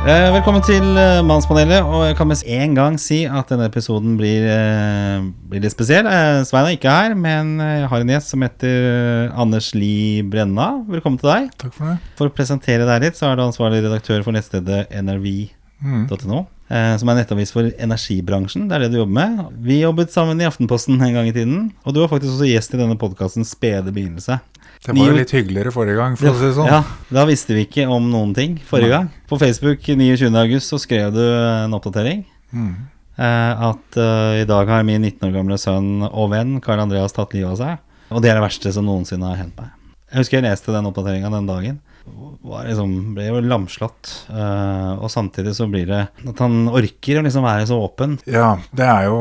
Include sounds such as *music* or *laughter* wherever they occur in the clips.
Eh, velkommen til eh, Mannspanelet. Og jeg kan med en gang si at denne episoden blir, eh, blir litt spesiell. Svein er ikke her, men jeg har en gjest som heter Anders Li Brenna. Velkommen til deg. Takk for det. For å presentere deg litt, så er du ansvarlig redaktør for nettstedet nrv.no. eh, Som er nettavis for energibransjen. Det er det du jobber med. Vi jobbet sammen i Aftenposten en gang i tiden. Og du var faktisk også gjest i denne podkastens spede begynnelse. Det var jo litt hyggeligere forrige gang, for å si det sånn. Ja, Da visste vi ikke om noen ting forrige Nei. gang. På Facebook 29. august så skrev du en oppdatering. Mm. Eh, at uh, i dag har min 19 år gamle sønn og venn Karl Andreas tatt livet av seg. Og det er det verste som noensinne har hendt meg. Jeg husker jeg leste den oppdateringa den dagen. Var liksom, ble jo lamslått. eh, og samtidig så blir det at han orker å liksom være så åpen. Ja, det er jo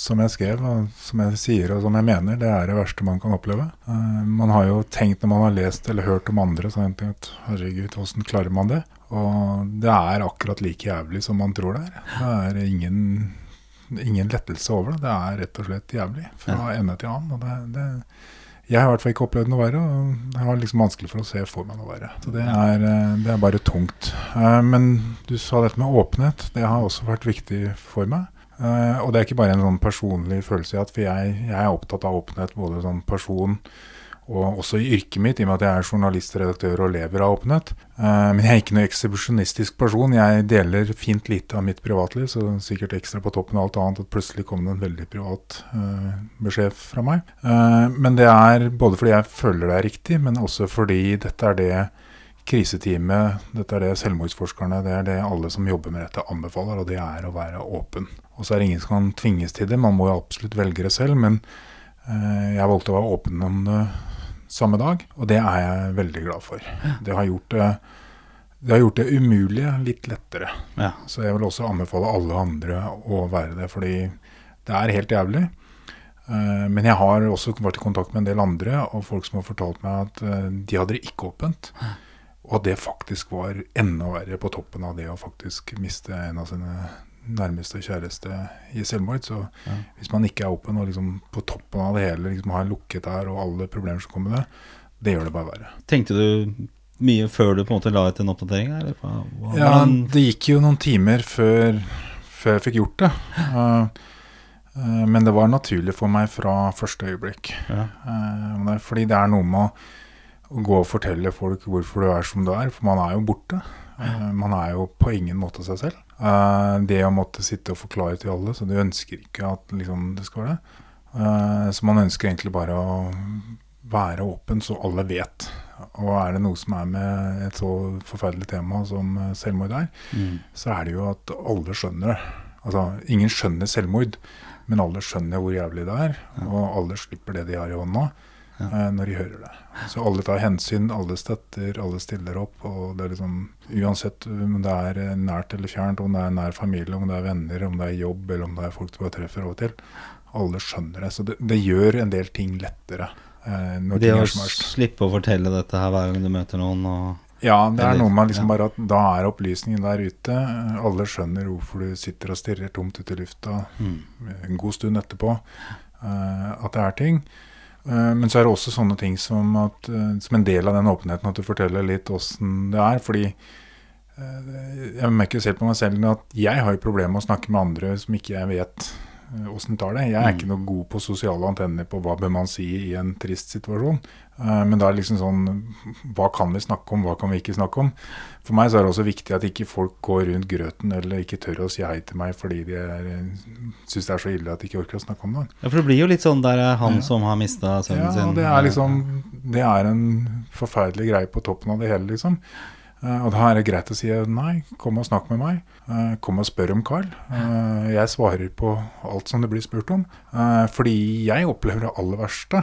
som jeg skrev, og som jeg sier og som jeg mener, det er det verste man kan oppleve. Eh, man har jo tenkt når man har lest eller hørt om andre, så har man tenkt herregud, hvordan klarer man det? Og det er akkurat like jævlig som man tror det er. Det er ingen, ingen lettelse over det. Det er rett og slett jævlig fra ende til annen. Og det, det, jeg har i hvert fall ikke opplevd noe verre, og det har liksom vanskelig for å se for meg noe verre. Så det er, eh, det er bare tungt. Eh, Men du sa dette med åpenhet. Det har også vært viktig for meg. Eh, og det er ikke bare en sånn personlig følelse, for jeg, jeg er opptatt av åpenhet både som person og også i yrket mitt, i og med at jeg er journalist, redaktør og lever av åpenhet. Uh, men jeg er ikke noe ekshibisjonistisk person. Jeg deler fint lite av mitt privatliv, så sikkert ekstra på toppen av alt annet at plutselig kom det en veldig privat uh, beskjed fra meg. Men det er både fordi jeg føler det er riktig, men også fordi dette er det kriseteamet, dette er det selvmordsforskerne, det er det alle som jobber med dette anbefaler, og det er å være åpen. Og så er det ingen som kan tvinges til det, man må jo absolutt velge det selv, men eh, jeg valgte å være åpen om det samme dag, og det er jeg veldig glad for. Det har gjort det, det, har gjort det umulige litt lettere. Ja. Så jeg vil også anbefale alle andre å være det, fordi det er helt jævlig. Eh, Men jeg har også vært i kontakt med en del andre, og folk som har fortalt meg at eh, de hadde det ikke åpent. Og at det faktisk var enda verre på toppen av det å faktisk miste en av sine nærmeste og kjæreste i selvmord. Så Ja. hvis man ikke er åpen og liksom på toppen av det hele liksom har lukket der og alle problemer som kommer med det, det gjør det bare verre. Tenkte du mye før du på en måte la ut en oppdatering? Eller? hva- Ja, det gikk jo noen timer før, før jeg fikk gjort det. Uh, uh, men det var naturlig for meg fra første øyeblikk. ja. Er fordi det er noe med å, å gå og fortelle folk hvorfor du er som du er, for man er jo borte. Eh, man er jo på ingen måte seg selv. Eh, det å måtte sitte og forklare til alle, så du ønsker ikke at liksom, det skal være det. Eh, så man ønsker egentlig bare å være åpen så alle vet. Og er det noe som er med et så forferdelig tema som selvmord er, Mm. så er det jo at alle skjønner det. Altså, ingen skjønner selvmord, men alle skjønner hvor jævlig det er. Og alle slipper det de har i hånda Ja. eh, når de hører det. Så alle tar hensyn, alle støtter, alle stiller opp. Og det er liksom uansett om det er eh, nært eller fjernt, om det er nær familie, om det er venner, om det er jobb, eller om det er folk du bare treffer av og til. Alle skjønner det. Så det, det gjør en del ting lettere. Eh, når Det ting er smørst. verst. slippe å fortelle dette her hver gang du møter noen og Ja, det er noe med liksom bare at da er opplysningen der ute. Alle skjønner hvorfor du sitter og stirrer tomt ut i lufta mm. en god stund etterpå. Uh, at det er ting. Eh, men så er det også sånne ting som at eh, som en del av den åpenheten at du forteller litt åssen det er. Fordi eh, jeg merker selv på meg selv at jeg har problemer med å snakke med andre som ikke jeg vet åssen tar det. Jeg er Mm. ikke noe god på sosiale antenner på hva bør man si i en trist situasjon. Eh, Men da er det liksom sånn Hva kan vi snakke om, hva kan vi ikke snakke om? For meg så er det også viktig at ikke folk går rundt grøten eller ikke tør å si hei til meg fordi de syns det er så ille at de ikke orker å snakke om det. Ja, for det blir jo litt sånn der er han Ja. som har mista sønnen Ja, sin. Ja, det er liksom Det er en forferdelig greie på toppen av det hele, liksom. Eh, og da er det greit å si nei, kom og snakk med meg. Eh, kom og spør om Carl. Eh, jeg svarer på alt som det blir spurt om. Eh, fordi jeg opplever det aller verste.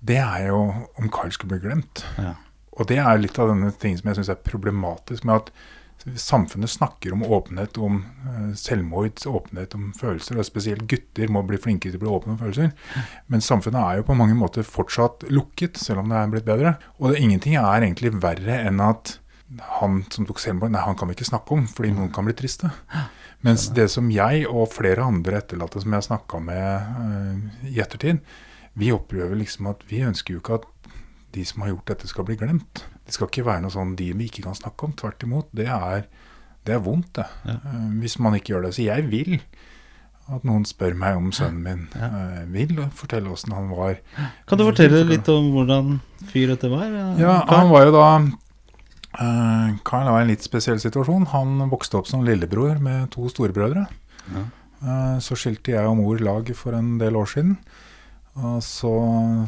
Det er jo om Carl skulle bli glemt. Ja. Og det er litt av denne ting som jeg syns er problematisk med at samfunnet snakker om åpenhet om eh, selvmord, åpenhet om følelser, og spesielt gutter må bli flinkere til å bli åpne om følelser. Men samfunnet er jo på mange måter fortsatt lukket, selv om det er blitt bedre. Og det, ingenting er egentlig verre enn at han som tok selvmord, nei, han kan vi ikke snakke om, fordi noen kan bli triste. Mens det som jeg og flere andre etterlatte som jeg har snakka med uh, i ettertid, vi opplever liksom at vi ønsker jo ikke at de som har gjort dette, skal bli glemt. Det skal ikke være noe sånn de vi ikke kan snakke om. Tvert imot. Det er Det er vondt, det. Ja. Uh, hvis man ikke gjør det. Så jeg vil at noen spør meg om sønnen min. Ja. Eh, vil fortelle åssen han var. Kan du fortelle litt om hvordan fyr dette var? Ja, han var jo da Carl var i en litt spesiell situasjon. Han vokste opp som lillebror med to storebrødre. Ja. Eh, Så skilte jeg og mor lag for en del år siden. Og så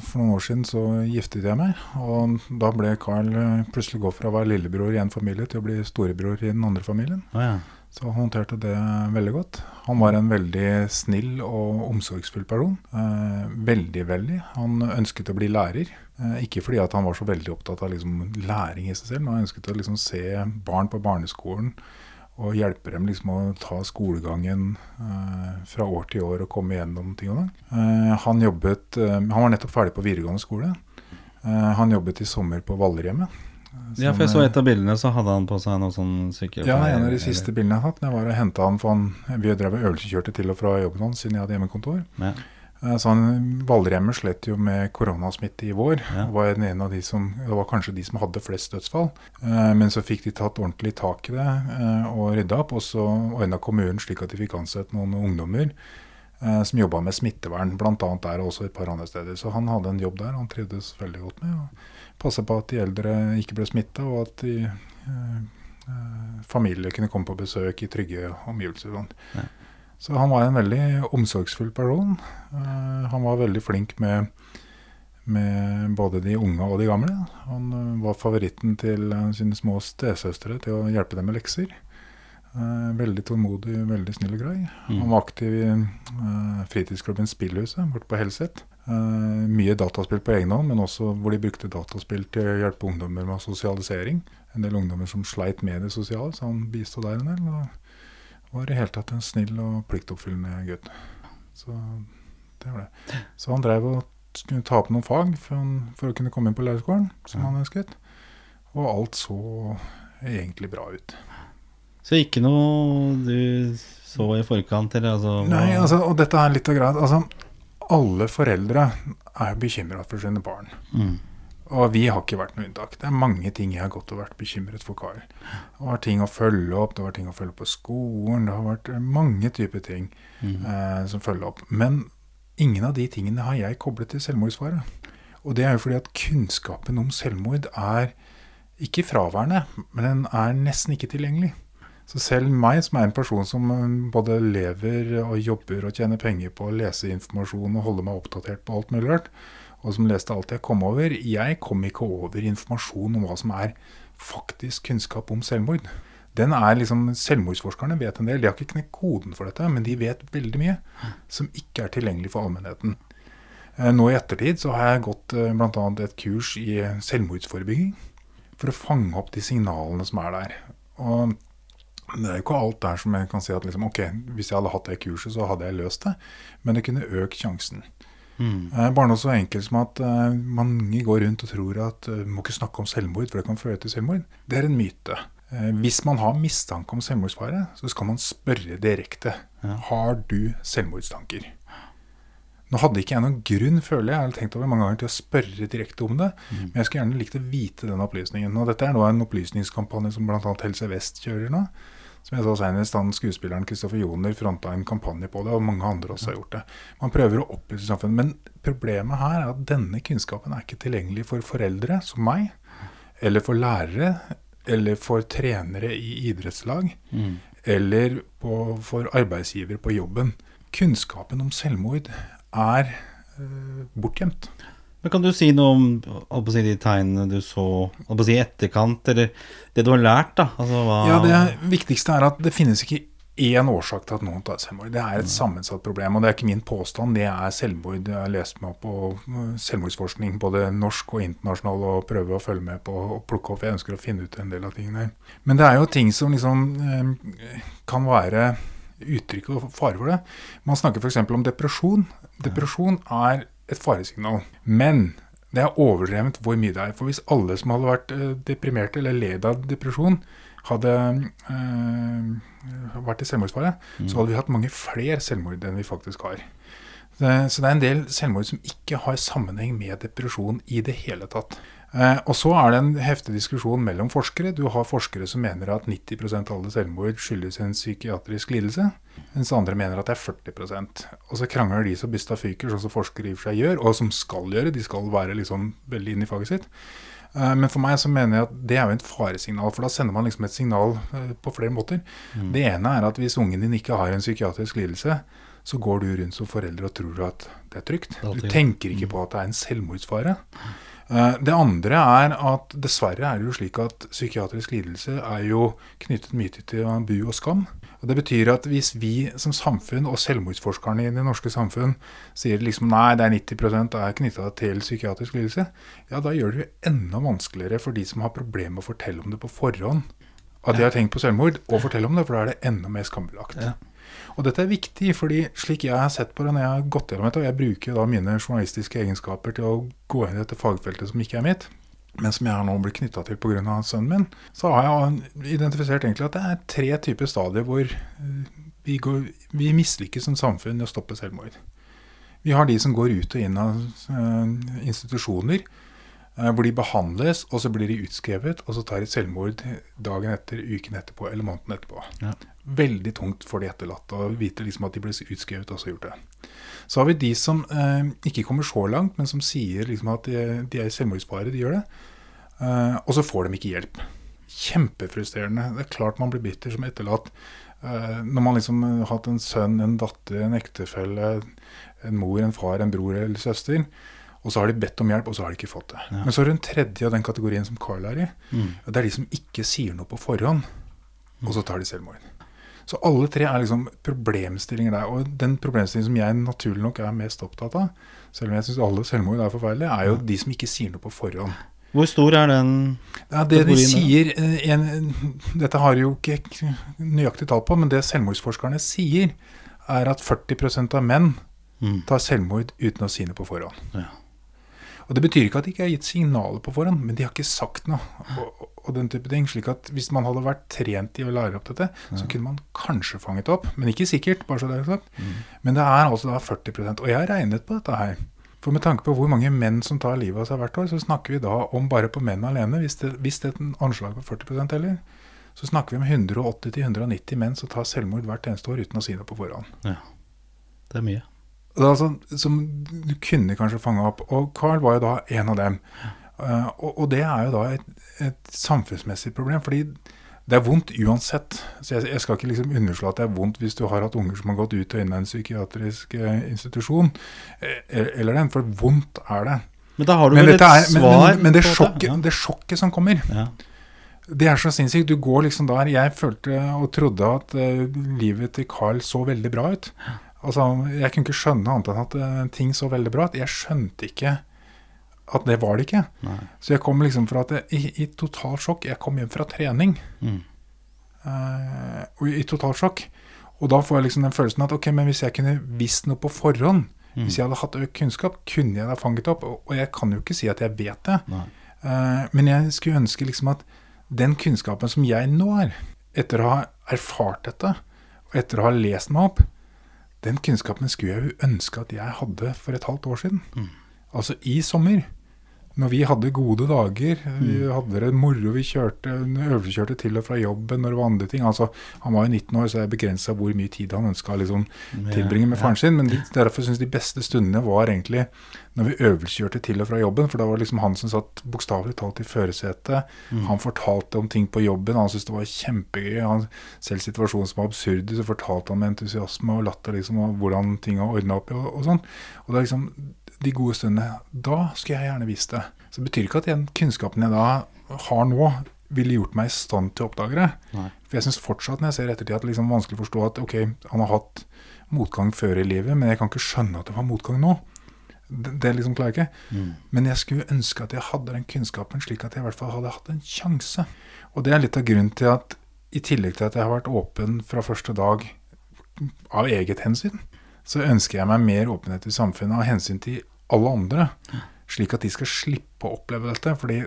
For noen år siden så giftet jeg meg, og da ble Carl eh, plutselig gå fra å være lillebror i en familie til å bli storebror i den andre familien. Oh, ja. Så han håndterte det veldig godt. Han var en veldig snill og omsorgsfull person. Eh, veldig, veldig. Han ønsket å bli lærer. Eh, ikke fordi at han var så veldig opptatt av liksom, læring i seg selv, men han ønsket å liksom, se barn på barneskolen og hjelpe dem liksom, å ta skolegangen eh, fra år til år og komme gjennom ting og tang. Eh, han, jobbet, han var nettopp ferdig på videregående skole. Han jobbet i sommer på Vallerhjemmet. ja, for jeg så et av bildene, så hadde han på seg noe sånn sykkel... Ja, en av de siste bildene jeg har hatt. Jeg var og henta han, for han, Vi drev øvelseskjørte til og fra jobben hans siden jeg hadde hjemmekontor. Ja. Eh, Så han, Valremmer slet jo med koronasmitte i vår. Ja. var en av de som, Det var kanskje de som hadde flest dødsfall. Eh, Men så fikk de tatt ordentlig tak i det eh, og rydda opp. Og så ordna kommunen slik at de fikk ansett noen ungdommer som jobba med smittevern, bl.a. der og også et par andre steder. Så han hadde en jobb der han trivdes veldig godt med. og Passa på at de eldre ikke ble smitta, og at de eh, familier kunne komme på besøk i trygge omgivelser. Ja. Så han var en veldig omsorgsfull person. Eh, han var veldig flink med, med både de unge og de gamle. Han eh, var favoritten til eh, sine små stesøstre til å hjelpe dem med lekser. Veldig tålmodig, veldig snill og grei. Mm. Han var aktiv i fritidsklubben Spillhuset borte på Helset. Mye dataspill på egen hånd, men også hvor de brukte dataspill til å hjelpe ungdommer med sosialisering. En del ungdommer som sleit med det sosiale, så han bisto der en del. Og var i hele tatt en snill og pliktoppfyllende gutt. Så det var det. Så han drev og skulle ta opp noen fag for, han, for å kunne komme inn på lærerskolen, som Ja. han ønsket. Og alt så egentlig bra ut. Så ikke noe du så i forkant, eller altså Nei, altså, og dette er litt av greia. Altså, alle foreldre er bekymra for sine barn. mm. Og vi har ikke vært noe unntak. Det er mange ting jeg har gått og vært bekymret for Karl. Det var ting å følge opp, det var ting å følge opp på skolen, det har vært eh, mange typer ting Mm. eh, som følger opp. Men ingen av de tingene har jeg koblet til selvmordsfare. Og det er jo fordi at kunnskapen om selvmord er ikke fraværende, men den er nesten ikke tilgjengelig. Så selv meg, som er en person som eh, både lever og jobber og tjener penger på å lese informasjon og holde meg oppdatert på alt mulig rart, og som leste alt jeg kom over, jeg kom ikke over informasjon om hva som er faktisk kunnskap om selvmord. Den er liksom, Selvmordsforskerne vet en del. De har ikke knekt koden for dette, men de vet veldig mye som ikke er tilgjengelig for allmennheten. Eh, Nå i ettertid så har jeg gått bl.a. blant annet et kurs i eh, selvmordsforebygging for å fange opp de signalene som er der. Og det er jo ikke alt der som jeg kan si at liksom, ok, hvis jeg hadde hatt det kurset, så hadde jeg løst det. Men det kunne økt sjansen. Mm. Eh, Bare noe så enkelt som at eh, mange går rundt og tror at uh, må ikke snakke om selvmord, for det kan føre til selvmord. Det er en myte. Eh, hvis man har mistanke om selvmordsfare, så skal man spørre direkte. Ja. Har du selvmordstanker? Nå hadde ikke jeg noen grunn, føler jeg, jeg har tenkt over mange ganger til å spørre direkte om det, Mm. men jeg skulle gjerne likt å vite den opplysningen. Og dette er nå en opplysningskampanje som bl.a. Helse Vest kjører nå. Som jeg sa senest, han skuespilleren Kristoffer Joner fronta en kampanje på det, og mange andre også har gjort det. Man prøver å opplyse samfunnet, men problemet her er at denne kunnskapen er ikke tilgjengelig for foreldre som meg, eller for lærere, eller for trenere i idrettslag, Mm. eller på, for arbeidsgiver på jobben. Kunnskapen om selvmord er øh, bortgjemt. Men Kan du si noe om si, de tegnene du så å si, etterkant, eller det du har lært? da? Altså, Ja, Det viktigste er at det finnes ikke én årsak til at noen tar selvmord. Det er et sammensatt problem, og det er ikke min påstand. Det er selvmord. Jeg har lest meg opp på uh, selvmordsforskning, både norsk og internasjonal, og prøver å følge med på og plukke opp. Jeg ønsker å finne ut en del av tingene. Men det er jo ting som liksom eh, kan være uttrykk og fare for det. Man snakker f.eks. om depresjon. Depresjon er et faresignal. Men det er overdrevet hvor mye det er. For hvis alle som hadde vært eh, deprimerte eller led av depresjon, hadde øh, vært i selvmordsfare, så hadde vi hatt mange flere selvmord enn vi faktisk har. Så det er en del selvmord som ikke har sammenheng med depresjon i det hele tatt. Eh, og så er det en heftig diskusjon mellom forskere. Du har forskere som mener at 90% av alle selvmord skyldes en psykiatrisk lidelse, mens andre mener at det er 40% Og så krangler de så bysta fyker, sånn som forskere i og for seg gjør, og som skal gjøre. De skal være liksom veldig inne i faget sitt. Eh, men for meg så mener jeg at det er jo et faresignal, for da sender man liksom et signal eh, på flere måter. Mm. Det ene er at hvis ungen din ikke har en psykiatrisk lidelse, så går du rundt som forelder og tror at det er trygt. Du tenker ikke mm. på at det er en selvmordsfare. Eh, det andre er at dessverre er det jo slik at psykiatrisk lidelse er jo knyttet mye til bu og skam. Og Det betyr at hvis vi som samfunn og selvmordsforskerne i det norske samfunn sier liksom nei, det er 90% er knytta til psykiatrisk lidelse, ja da gjør det jo enda vanskeligere for de som har problemer med å fortelle om det på forhånd, at de har tenkt på selvmord, å fortelle om det, for da er det enda mer skambelagt. Ja. Og dette er viktig, fordi slik jeg har sett på det når jeg har gått gjennom dette, og jeg bruker da mine journalistiske egenskaper til å gå inn i dette fagfeltet som ikke er mitt, men som jeg nå blitt knytta til pga. sønnen min, så har jeg identifisert egentlig at det er tre typer stadier hvor eh, vi, går, vi mislykkes som samfunn i å stoppe selvmord. Vi har de som går ut og inn av uh, institusjoner hvor de behandles, og så blir de utskrevet, og så tar de selvmord dagen etter, uken etterpå eller måneden etterpå. Ja. Veldig tungt for de etterlatte å vite liksom at de ble utskrevet og så gjort det. Så har vi de som eh, ikke kommer så langt, men som sier liksom at de, de er selvmordsfare. De gjør det. Eh, og så får de ikke hjelp. Kjempefrustrerende. Det er klart man blir bitter som etterlatt. Eh, når man liksom har hatt en sønn, en datter, en ektefelle, en mor, en far, en bror eller søster. Og så har de bedt om hjelp, og så har de ikke fått det. Ja. Men så er det en tredje av den kategorien som Carl er i. Mm. Det er de som ikke sier noe på forhånd, og så tar de selvmord. Så alle tre er liksom problemstillinger der. Og den problemstillingen som jeg naturlig nok er mest opptatt av, selv om jeg syns alle selvmord er forferdelig, er jo de som ikke sier noe på forhånd. Hvor stor er den ja, Det de sier eh, en, Dette har jo ikke nøyaktig tall på, men det selvmordsforskerne sier, er at 40 av menn mm. tar selvmord uten å si noe på forhånd. Ja. Og Det betyr ikke at de ikke har gitt signaler på forhånd, men de har ikke sagt noe. Og, og den type ting, slik at Hvis man hadde vært trent i å lære opp dette, så kunne man kanskje fanget opp. Men ikke sikkert. bare så det er sagt. Mm. Men det er altså da 40 Og jeg har regnet på dette her. For med tanke på hvor mange menn som tar livet av seg hvert år, så snakker vi da om bare på menn alene, hvis det, hvis det er et anslag på 40% heller, så snakker vi om 180-190 menn som tar selvmord hvert eneste år uten å si det på forhånd. Ja, det er mye. Altså, som du kunne kanskje fange opp. Og Carl var jo da en av dem. Uh, og, og, det er jo da et, et samfunnsmessig problem. fordi det er vondt uansett. Så jeg, jeg, skal ikke liksom underslå at det er vondt hvis du har hatt unger som har gått ut og inn av en psykiatrisk uh, institusjon, eh, eller den, for vondt er det. Men da har du vel et er, svar Men, men, men det, sjokket, ja. det, sjokket, som kommer, ja. det er så sinnssykt. Du går liksom der Jeg følte og trodde at uh, livet til Carl så veldig bra ut. Altså, Jeg kunne ikke skjønne annet enn at uh, ting så veldig bra ut. Jeg skjønte ikke at det var det ikke. Nei. Så jeg kom liksom fra at jeg, i, i total sjokk. Jeg kom hjem fra trening mm. uh, og i, i total sjokk. Og da får jeg liksom den følelsen at ok, men hvis jeg kunne visst noe på forhånd, mm. hvis jeg hadde hatt økt kunnskap, kunne jeg da fanget opp. Og, og, jeg kan jo ikke si at jeg vet det, uh, men jeg skulle ønske liksom at den kunnskapen som jeg nå har, etter å ha erfart dette, og etter å ha lest meg opp, den kunnskapen skulle jeg jo ønske at jeg hadde for et halvt år siden. Mm. Altså i sommer når vi hadde gode dager, vi mm. hadde det moro, vi kjørte, øvelseskjørte til og fra jobben når det var andre ting. Altså, han var jo 19 år, så jeg begrensa hvor mye tid han ønska å liksom, tilbringe med faren sin. Men de, derfor syns de beste stundene var egentlig når vi øvelseskjørte til og fra jobben. For da var det liksom han som satt bokstavelig talt i førersetet. Mm. Han fortalte om ting på jobben, han syntes det var kjempegøy. Han, selv situasjoner som var absurde, så fortalte han med entusiasme og latter liksom, og hvordan ting var ordna opp i og, og sånn. Og det er liksom de gode stundene. Da skulle jeg gjerne visst det. Så det betyr ikke at den kunnskapen jeg da har nå, ville gjort meg i stand til å oppdage det. Nei. For jeg syns fortsatt når jeg ser ettertid at det liksom er vanskelig å forstå at ok, han har hatt motgang før i livet, men jeg kan ikke skjønne at det var motgang nå. Det, det liksom klarer jeg ikke. Mm. Men jeg skulle ønske at jeg hadde den kunnskapen, slik at jeg i hvert fall hadde hatt en sjanse. Og det er litt av grunnen til at i tillegg til at jeg har vært åpen fra første dag av eget hensyn, så ønsker jeg meg mer åpenhet i samfunnet av hensyn til alle andre, slik at de skal slippe å oppleve dette. Fordi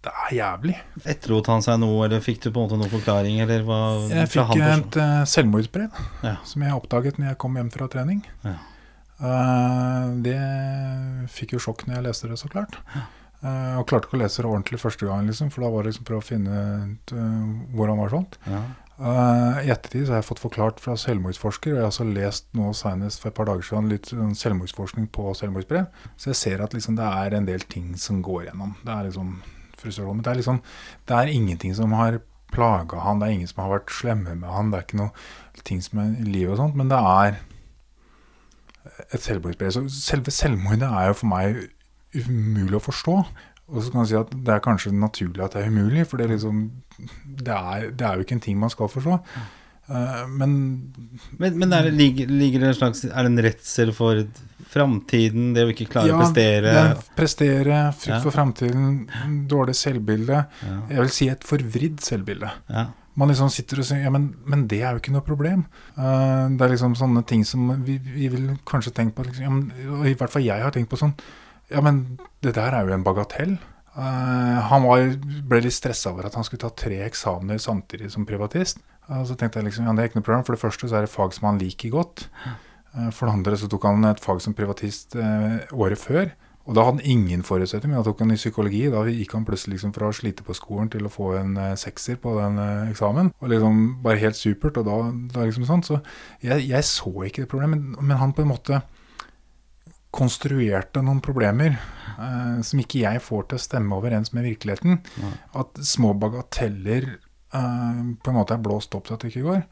det er jævlig. Etterlot han seg noe, eller fikk du på en måte noen forklaring? Eller hva, jeg fikk et uh, selvmordsbrev ja. som jeg oppdaget når jeg kom hjem fra trening. Ja. Uh, det fikk jo sjokk når jeg leste det, så klart. Uh, og klarte ikke å lese det ordentlig første gang, liksom, for da var det liksom prøve å finne ut uh, hvor han var sånt. Ja. Uh, I ettertid har jeg fått forklart fra selvmordsforsker, og jeg har også lest nå senest for et par dager siden litt selvmordsforskning på selvmordsbrev, så jeg ser at liksom det er en del ting som går gjennom. Det er liksom frustrasjon. Men det er liksom Det er ingenting som har plaga han, det er ingen som har vært slemme med han, det er ikke noe ting som er i livet og sånt, men det er et selvmordsbrev. Så selve selvmordet er jo for meg umulig å forstå. Og så kan man si at det er kanskje naturlig at det er umulig, for det er, liksom, det er, det er jo ikke en ting man skal forstå. Uh, men Men, men er, det, ligger, ligger det en slags Er det en redsel for framtiden, det å ikke klare ja, å prestere? Ja, prestere, frykt Ja. for framtiden, dårlig selvbilde. Ja. Jeg vil si et forvridd selvbilde. Ja. Man liksom sitter og sier ja, men, men det er jo ikke noe problem. Eh, det er liksom sånne ting som vi, vi vil kanskje tenke på liksom, ja, men, I hvert fall jeg har tenkt på sånn Ja, men det der er jo en bagatell. Uh, han var, ble litt stressa over at han skulle ta tre eksamener samtidig som privatist. Og så tenkte jeg liksom, ja, det er ikke noe problem. For det første så er det fag som han liker godt. Uh, For det andre så tok han et fag som privatist året før. Og da hadde han ingen forutsetning, men da tok han i psykologi. Da gikk han plutselig liksom fra å slite på skolen til å få en sekser på den eksamen. Og liksom bare helt supert. Og da, da liksom sånn. Så jeg, jeg så ikke det problemet, men, men han på en måte konstruerte noen problemer eh, som ikke jeg får til å stemme overens med virkeligheten. Nei. At små bagateller eh, på en måte er blåst opp til at det ikke går.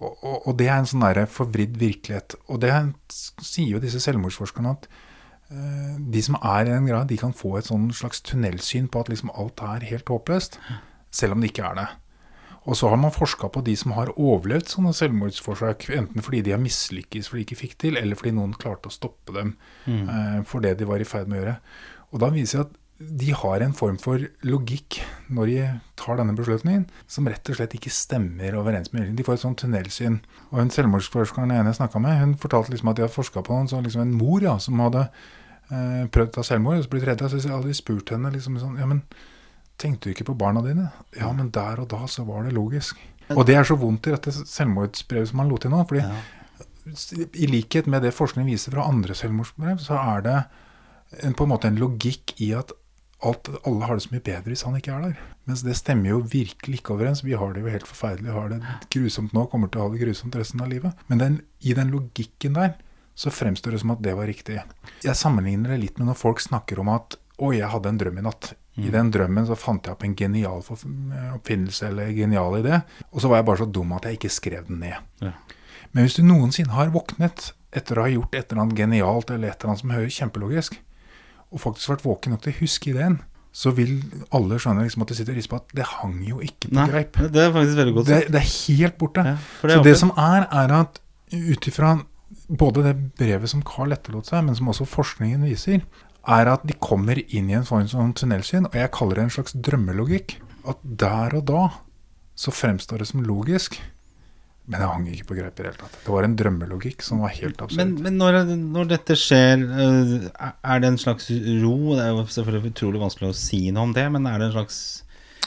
Og, og, og det er en sånn der forvridd virkelighet. Og det sier jo disse selvmordsforskerne at eh, de som er i den grad, de kan få et sånn slags tunnelsyn på at liksom alt er helt håpløst, selv om det ikke er det. Og så har man forska på de som har overlevd sånne selvmordsforsøk, enten fordi de har mislykkes fordi de ikke fikk til, eller fordi noen klarte å stoppe dem Mm. eh, for det de var i ferd med å gjøre. Og da viser det at de har en form for logikk når de tar denne beslutningen, som rett og slett ikke stemmer overens med virkeligheten. De får et sånt tunnelsyn. Og en selvmordsforskeren ene jeg snakka med, hun fortalte liksom at de hadde forska på noen, så liksom en mor ja, som hadde eh, prøvd å ta selvmord, og så blitt redda. Så hadde de spurt henne liksom sånn Ja, men tenkte du ikke på barna dine? Ja, men der og da så var det logisk. Og det er så vondt i dette selvmordsbrevet som han lot til nå. fordi Ja. i likhet med det forskning viser fra andre selvmordsbrev, så er det en, på en måte en logikk i at alt, alle har det så mye bedre hvis han ikke er der. Mens det stemmer jo virkelig ikke overens. Vi har det jo helt forferdelig, har det grusomt nå, kommer til å ha det grusomt resten av livet. Men den, i den logikken der så fremstår det som at det var riktig. Jeg sammenligner det litt med når folk snakker om at å, jeg hadde en drøm i natt. I den drømmen så fant jeg opp en genial oppfinnelse eller genial idé, og så var jeg bare så dum at jeg ikke skrev den ned. Ja. Men hvis du noensinne har våknet etter å ha gjort et eller annet genialt eller et eller annet som høres kjempelogisk, og faktisk vært våken nok til å huske ideen, så vil alle skjønne liksom at det sitter og rister på at det hang jo ikke på Nei, greip. det er faktisk veldig godt Det, det er helt borte. Ja, det så det som er, er at ut ifra både det brevet som Carl etterlot seg, men som også forskningen viser, er at de kommer inn i en sånn, sånn tunnelsyn, og jeg kaller det en slags drømmelogikk. At der og da så fremstår det som logisk, men det hang ikke på greip i det hele tatt. Det var en drømmelogikk som var helt absurd. Men, men når, når dette skjer, eh, er det en slags ro? Det er jo selvfølgelig utrolig vanskelig å si noe om det, men er det en slags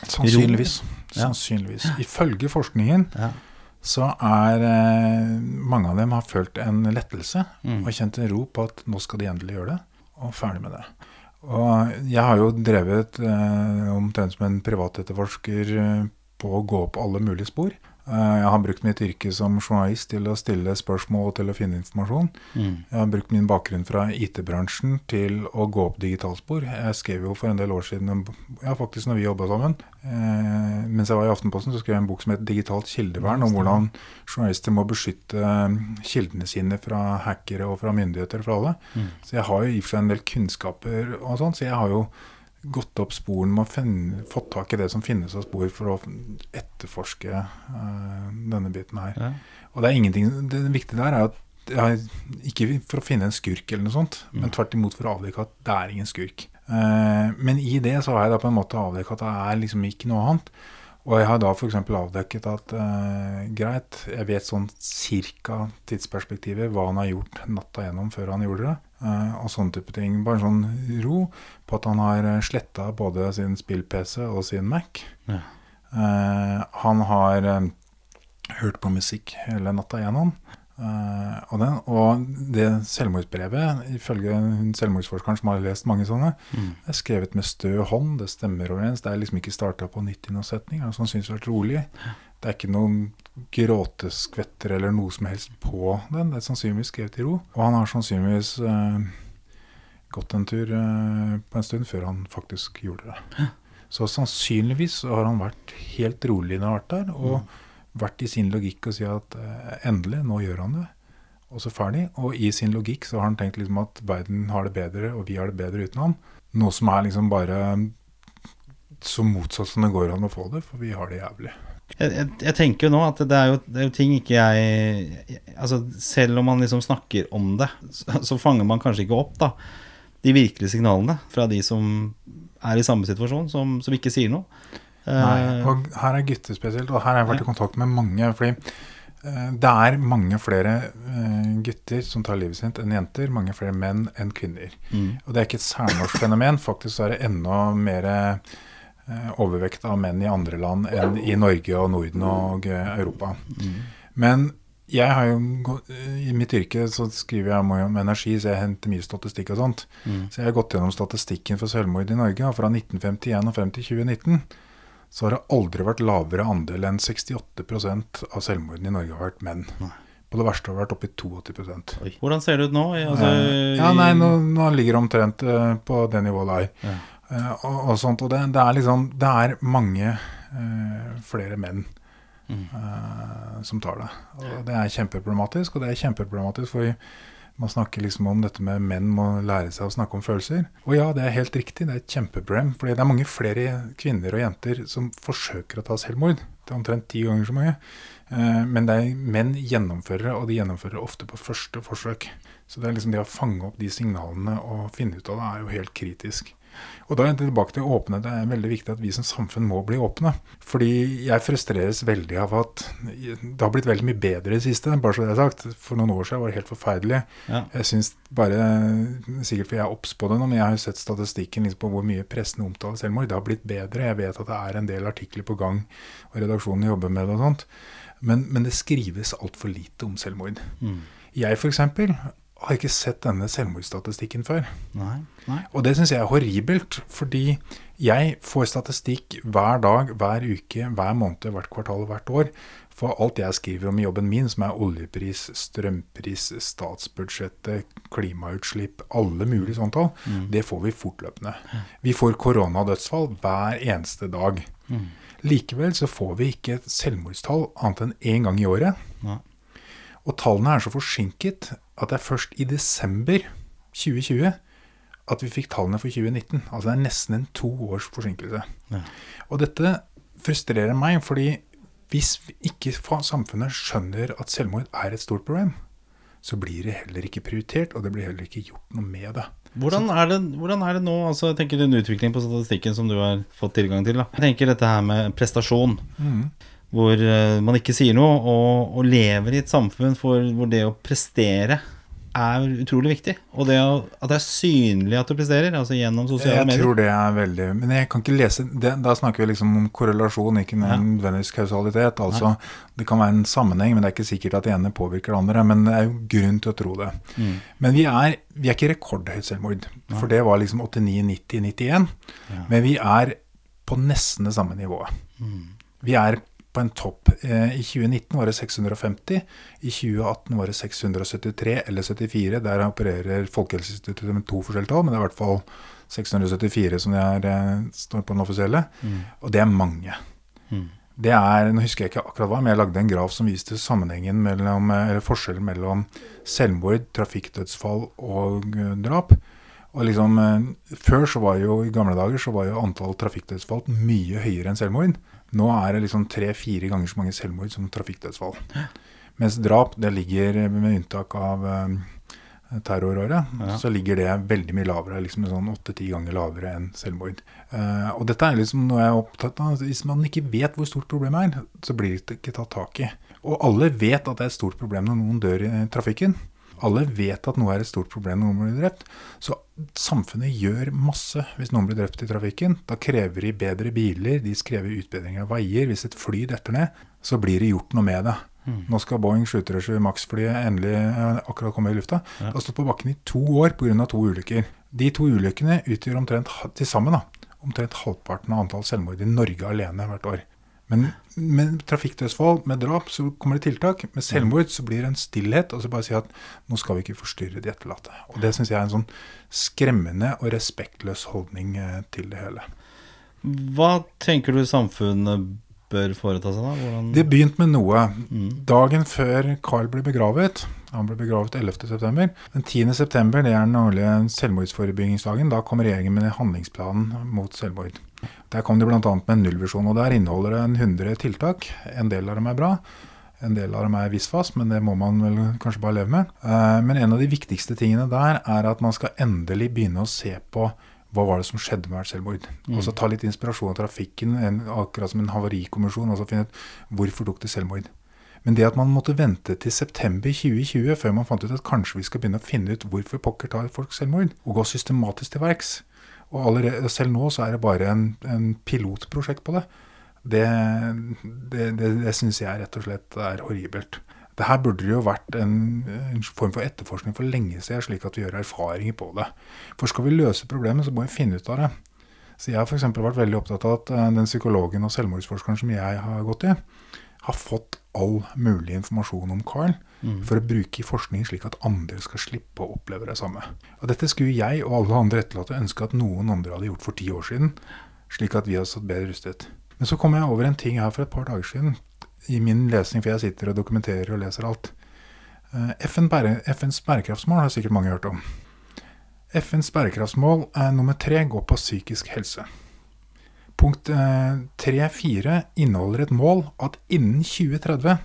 Sannsynligvis. Ro? Sannsynligvis. Ifølge forskningen ja. så er eh, mange av dem har følt en lettelse Mm. og kjent en ro på at nå skal de endelig gjøre det, og ferdig med det. Og jeg har jo drevet eh, omtrent som en privatetterforsker eh, på å gå på alle mulige spor. Eh, jeg har brukt mitt yrke som journalist til å stille spørsmål og til å finne informasjon. Mm. Jeg har brukt min bakgrunn fra IT-bransjen til å gå opp digitalspor. Jeg skrev jo for en del år siden, ja faktisk når vi jobba sammen, eh, mens jeg var i Aftenposten, så skrev jeg en bok som het 'Digitalt kildevern', om hvordan journalister må beskytte eh, kildene sine fra hackere og fra myndigheter fra alle. Mm. Så jeg har jo i og for seg en del kunnskaper og sånn, så jeg har jo gått opp sporen med å finne, fått tak i det som finnes av spor for å etterforske uh, denne biten her. Ja. Og det er ingenting Det viktige der er at jeg, ikke for å finne en skurk eller noe sånt, men tvert imot for å avdekke at det er ingen skurk. Eh, men i det så har jeg da på en måte avdekket at det er liksom ikke noe annet. Og jeg har da f.eks. avdekket at eh, greit, jeg vet sånn cirka tidsperspektivet, hva han har gjort natta gjennom før han gjorde det. Eh, og sånne type ting. Bare en sånn ro på at han har sletta både sin spill-PC og sin Mac. Ja. Eh, han har eh, hørt på musikk hele natta igjennom. Eh, og, den, og det selvmordsbrevet, ifølge selvmordsforskeren som har lest mange sånne, Mm. er skrevet med stø hånd, det stemmer overens. Det er liksom ikke starta på nytt i noen setning. Det er rolig. Det er ikke noen gråteskvetter eller noe som helst på den. Det er sannsynligvis skrevet i ro. Og han har sannsynligvis eh, gått en tur eh, på en stund før han faktisk gjorde det. Så sannsynligvis har han vært helt rolig når han har vært der, og vært i sin logikk og si at eh, endelig, nå gjør han det. Og så ferdig. Og i sin logikk så har han tenkt liksom at verden har det bedre, og vi har det bedre uten han. Noe som er liksom bare så motsatt som det går an å få det, for vi har det jævlig. Jeg, jeg, jeg tenker jo nå at det er jo, det er jo ting ikke jeg Altså Selv om man liksom snakker om det, så, så fanger man kanskje ikke opp da de virkelige signalene fra de som er i samme situasjon, som, som ikke sier noe. Nei, Eh, og her er gutter spesielt, og her har jeg vært i kontakt med mange. fordi eh, det er mange flere eh, gutter som tar livet sitt enn jenter. Mange flere menn enn kvinner. mm, Og det er ikke et særnorsk fenomen. Faktisk er det enda mer overvekt av menn i andre land enn i Norge og Norden og eh, Europa. mm, Men jeg har jo I mitt yrke så skriver jeg om energi, så jeg henter mye statistikk og sånt. mm, Så jeg har gått gjennom statistikken for selvmord i Norge. Og fra 1951 og frem til 2019 så har det aldri vært lavere andel enn 68% av selvmordene i Norge har vært menn. Nei. På det verste har det vært oppi 82 oi. Hvordan ser det ut nå? Altså, Eh, Ja, nei, nå, nå ligger det omtrent eh, på det nivået der. Ja. Eh, og, og sånt, og det, det er liksom Det er mange eh, flere menn Mm. eh, som tar det. Og det er kjempeproblematisk, og det er kjempeproblematisk for man snakker liksom om dette med menn må lære seg å snakke om følelser. Og ja, det er helt riktig, det er et kjempeproblem. fordi det er mange flere kvinner og jenter som forsøker å ta selvmord. Det er omtrent ti ganger så mange. Men det er menn gjennomførere, og de gjennomfører ofte på første forsøk. Så det er liksom det å fange opp de signalene og finne ut av det, er jo helt kritisk. Og da er det tilbake til åpenhet. Det er veldig viktig at vi som samfunn må bli åpne. Fordi jeg frustreres veldig av at det har blitt veldig mye bedre i det siste. bare så det er sagt. For noen år siden var det helt forferdelig. Ja. Jeg synes bare, Sikkert fordi jeg er obs på det nå, men jeg har jo sett statistikken liksom på hvor mye pressen omtaler selvmord. Det har blitt bedre. Jeg vet at det er en del artikler på gang, og redaksjonen jobber med det og sånt. Men, men det skrives altfor lite om selvmord. Mm. Jeg f.eks. har ikke sett denne selvmordsstatistikken før. Nei, nei. Og det syns jeg er horribelt, fordi jeg får statistikk hver dag, hver uke, hver måned, hvert kvartal, og hvert år. For alt jeg skriver om i jobben min, som er oljepris, strømpris, statsbudsjettet, klimautslipp, alle mulige sånne tall, Mm. det får vi fortløpende. Vi får koronadødsfall hver eneste dag. Mm. Likevel så får vi ikke et selvmordstall annet enn én gang i året. Ja. Og tallene er så forsinket at det er først i desember 2020 at vi fikk tallene for 2019. Altså det er nesten en to års forsinkelse. Ja. Og dette frustrerer meg, fordi hvis ikke samfunnet skjønner at selvmord er et stort problem, så blir det heller ikke prioritert, og det blir heller ikke gjort noe med det. Hvordan er, det, hvordan er det nå? Altså, jeg tenker den utviklingen på statistikken som du har fått tilgang til. Da. Jeg tenker dette her med prestasjon, hvor eh, man ikke sier noe, og, og lever i et samfunn for, hvor det å prestere er utrolig viktig. Og det å, at det er synlig at du presterer, altså gjennom sosiale Jeg medier. tror det er veldig Men jeg kan ikke lese det, Da snakker vi liksom om korrelasjon, ikke nødvendigvis kausalitet. Altså, det kan være en sammenheng, men det er ikke sikkert at det ene påvirker det andre. Men det er jo grunn til å tro det. Mm. Men vi er, vi er ikke rekordhøyt selvmord. For det var liksom 89, 90, 91. Ja. Men vi er på nesten det samme nivået. Mm. Vi er på en topp. Eh, I 2019 var det 650. I 2018 var det 673 eller 74. Der opererer Folkehelseinstituttet med to forskjellige tall, men det er i hvert fall 674 som er, eh, står på den offisielle. Mm. Og det er mange. Mm. Det er, Nå husker jeg ikke akkurat hva, men jeg lagde en graf som viste sammenhengen mellom, eh, eller forskjellen mellom selvmord, trafikkdødsfall og drap. Og liksom, Før, så var jo, i gamle dager, så var jo antall trafikkdødsfall mye høyere enn selvmord. Nå er det liksom tre-fire ganger så mange selvmord som trafikkdødsfall. Mens drap, det ligger, med unntak av eh, terroråret, Ja. så ligger det veldig mye lavere. liksom sånn åtte-ti ganger lavere enn selvmord. Eh, og dette er liksom noe jeg er opptatt av. Hvis man ikke vet hvor stort problemet er, så blir det ikke tatt tak i. Og alle vet at det er et stort problem når noen dør i trafikken. Alle vet at noe er et stort problem når noen blir drept. Så samfunnet gjør masse hvis noen blir drept i trafikken. Da krever de bedre biler, de krever utbedring av veier. Hvis et fly detter ned, så blir det gjort noe med det. Nå skal Boeing 737 Max-flyet endelig eh, akkurat komme i lufta. Ja. Det har stått på bakken i to år pga. to ulykker. De to ulykkene utgjør omtrent til sammen omtrent halvparten av antall selvmord i Norge alene hvert år. Men med trafikkdødsfall, med drap, så kommer det tiltak. Med selvmord så blir det en stillhet, og så bare si at nå skal vi ikke forstyrre de etterlatte. Og Det syns jeg er en sånn skremmende og respektløs holdning eh, til det hele. Hva tenker du samfunnet bør foreta seg, da? Hvordan De begynte med noe. Mm. Dagen før Carl ble begravet, han ble begravet 11.9., den 10.9., det er den årlige selvmordsforebyggingsdagen, da kom regjeringen med handlingsplanen mot selvmord. Der kom de bl.a. med en nullvisjon, og der inneholder den 100 tiltak. En del av dem er bra. En del av dem er visvas, men det må man vel kanskje bare leve med. Eh, Men en av de viktigste tingene der er at man skal endelig begynne å se på hva var det som skjedde med hvert selvmord. Og så ta litt inspirasjon av trafikken, en, akkurat som en havarikommisjon, og så finne ut hvorfor tok det selvmord. Men det at man måtte vente til september 2020 før man fant ut at kanskje vi skal begynne å finne ut hvorfor pokker tar folk selvmord, og gå systematisk til verks Og allerede, selv nå så er det bare en, en pilotprosjekt på det. Det, det, det, det syns jeg rett og slett er horribelt. Det her burde det jo vært en, en form for etterforskning for lenge siden, slik at vi gjør erfaringer på det. For skal vi løse problemet, så må vi finne ut av det. Så Jeg har eksempel vært veldig opptatt av at eh, den psykologen og selvmordsforskeren som jeg har gått i, har fått all mulig informasjon om Carl for å bruke i forskning slik at andre skal slippe å oppleve det samme. Og Dette skulle jeg og alle andre etterlatte ønske at noen andre hadde gjort for ti år siden, slik at vi hadde stått bedre rustet. Men så kom jeg over en ting her for et par dager siden, i min lesning, for jeg sitter og dokumenterer og leser alt. Eh, FN FNs bærekraftsmål har sikkert mange hørt om. FNs bærekraftsmål eh, nummer tre går på psykisk helse. Punkt eh, 3-4 inneholder et mål at innen 2030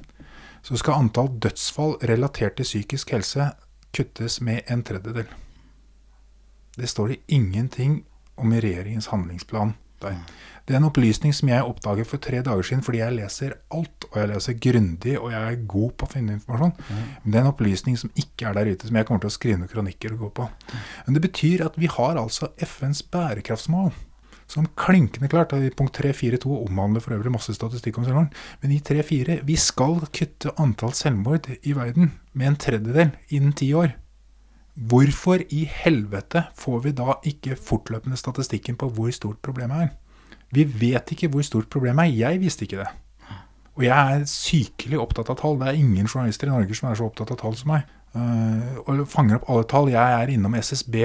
så skal antall dødsfall relatert til psykisk helse kuttes med en tredjedel. Det står det ingenting om i regjeringens handlingsplan der. Det er en opplysning som jeg oppdaget for tre dager siden fordi jeg leser alt, og jeg leser grundig, og jeg er god på å finne informasjon. Men det er en opplysning som ikke er der ute, som jeg kommer til å skrive noen kronikker og gå på. Men det betyr at vi har altså FNs bærekraftsmål som klinkende klart. I punkt 3.4.2 omhandler for øvrig masse statistikk om selvmord. Men i 3.4 vi skal kutte antall selvmord i verden med en tredjedel innen ti år. Hvorfor i helvete får vi da ikke fortløpende statistikken på hvor stort problemet er? Vi vet ikke hvor stort problemet er. Jeg visste ikke det. Og jeg er sykelig opptatt av tall. Det er ingen journalister i Norge som er så opptatt av tall som meg. Eh, og fanger opp alle tall. Jeg er innom SSB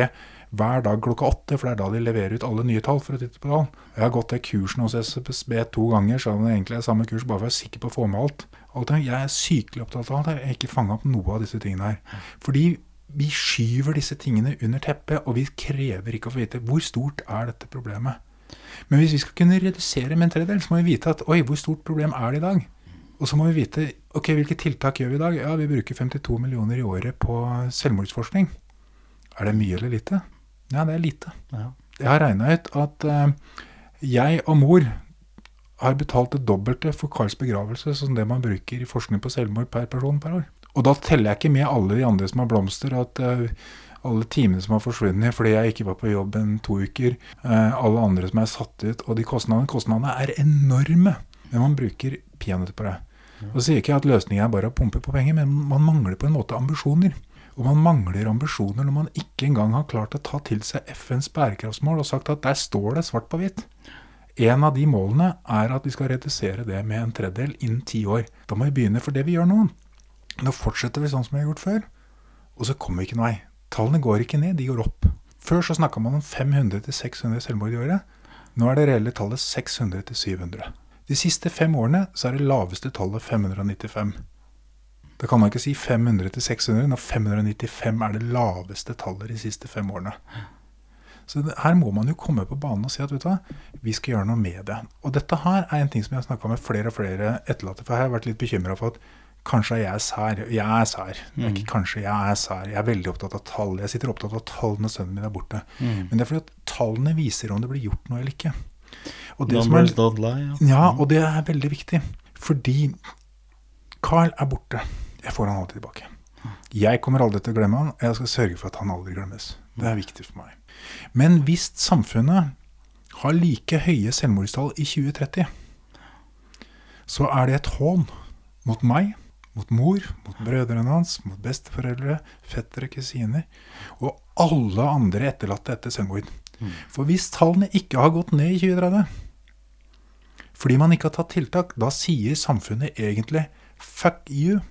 hver dag klokka åtte, for det er da de leverer ut alle nye tall. for å titte på tall. Jeg har gått til kursen hos SSB to ganger, så det egentlig er samme kurs, bare for å være sikker på å få med alt. jeg er sykelig opptatt av alt. Jeg har ikke fanga opp noe av disse tingene her. Fordi vi skyver disse tingene under teppet, og vi krever ikke å få vite hvor stort er dette problemet. Men hvis vi skal kunne redusere med en tredjedel, så må vi vite at oi, hvor stort problem er det i dag? Og så må vi vite ok, hvilke tiltak gjør vi i dag? Ja, vi bruker 52 millioner i året på selvmordsforskning. Er det mye eller lite? Ja, det er lite. Ja. Jeg har regna ut at uh, jeg og mor har betalt det dobbelte for Karls begravelse som det man bruker i forskning på selvmord per person per år. Og da teller jeg ikke med alle de andre som har blomster, at uh, alle timene som har forsvunnet fordi jeg ikke var på jobb en to uker, Uh, alle andre som er satt ut, og de kostnadene. Kostnadene er enorme, men man bruker peanøtter på det. Og så sier jeg ikke at løsningen er bare å pumpe på penger, men man mangler på en måte ambisjoner. Og man mangler ambisjoner når man ikke engang har klart å ta til seg FNs bærekraftsmål og sagt at der står det svart på hvitt. En av de målene er at vi skal redusere det med en tredjedel innen ti år. Da må vi begynne for det vi gjør nå. Nå fortsetter vi sånn som vi har gjort før, og så kommer vi ikke noen vei. Tallene går ikke ned, de går opp. Før så snakka man om 500-600 selvmord i året. Nå er det reelle tallet 600-700. De siste fem årene så er det laveste tallet 595. Da kan man ikke si 500-600 når 595 er det laveste tallet de siste fem årene. Så her må man jo komme på banen og si at vet du hva, vi skal gjøre noe med det. Og dette her er en ting som jeg har snakka med flere og flere etterlatte, for jeg har vært litt bekymra for at kanskje er jeg sær. Jeg er sær. Det er ikke kanskje, jeg er sær. Jeg er veldig opptatt av tall. Jeg sitter opptatt av tall når sønnen min er borte. Men det er fordi at tallene viser om det blir gjort noe eller ikke. Og det som er, lie. Ja. ja, og det er veldig viktig. Fordi Carl er borte. Jeg får han alltid tilbake. Jeg kommer aldri til å glemme han, og jeg skal sørge for at han aldri glemmes. Det er viktig for meg. Men hvis samfunnet har like høye selvmordstall i 2030, så er det et hån mot meg mot mor, mot brødrene hans, mot besteforeldre, fettere, kusiner og alle andre etterlatte etter selvmord. For hvis tallene ikke har gått ned i 2030, fordi man ikke har tatt tiltak, da sier samfunnet egentlig fuck you.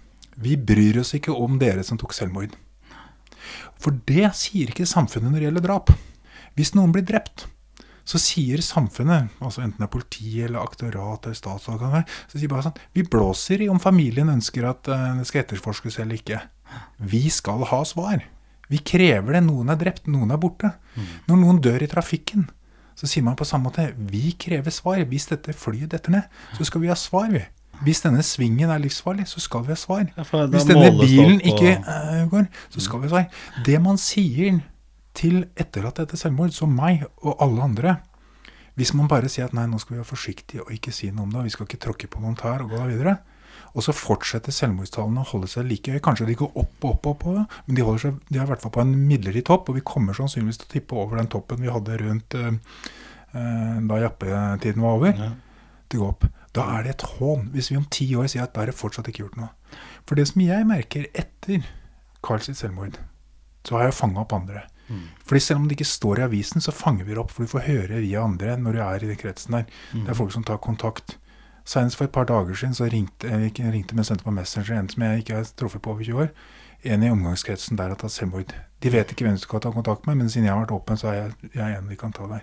Vi bryr oss ikke om dere som tok selvmord. For det sier ikke samfunnet når det gjelder drap. Hvis noen blir drept, så sier samfunnet, altså enten det er politi eller aktorat eller statsadvokat, så sier bare sånn Vi blåser i om familien ønsker at eh, det skal etterforskes eller ikke. Vi skal ha svar. Vi krever det. Noen er drept, noen er borte. Når noen dør i trafikken, så sier man på samme måte Vi krever svar. Hvis dette flyet detter ned, så skal vi ha svar, vi. Hvis denne svingen er livsfarlig, så skal vi ha svar. Hvis denne bilen ikke eh, går, så skal vi ha svar. Det man sier til etterlatte etter selvmord, som meg og alle andre Hvis man bare sier at nei, nå skal vi være forsiktige og ikke si noe om det, vi skal ikke tråkke på noen tær og gå da videre, og så fortsetter selvmordstallene å holde seg like høye. Kanskje de går opp og opp, og opp, men de, seg, de er i hvert fall på en midlertidig topp, og vi kommer sannsynligvis til å tippe over den toppen vi hadde rundt eh, eh, da jappetiden var over. Ja. Det går opp. Da er det et hån hvis vi om ti år sier at da er det fortsatt ikke gjort noe. For det som jeg merker etter Carls selvmord, så har jeg fanga opp andre. Fordi selv om det ikke står i avisen, så fanger vi det opp, for du får høre via andre når du er i den kretsen der. Det er folk som tar kontakt. Senest for et par dager siden så ringte jeg ikke ringte, men sendte på Messenger en som jeg ikke har truffet på over 20 år. En i omgangskretsen der har tatt selvmord. De vet ikke hvem de skal ta kontakt med, men siden jeg har vært åpen, så er jeg, jeg en de kan ta der.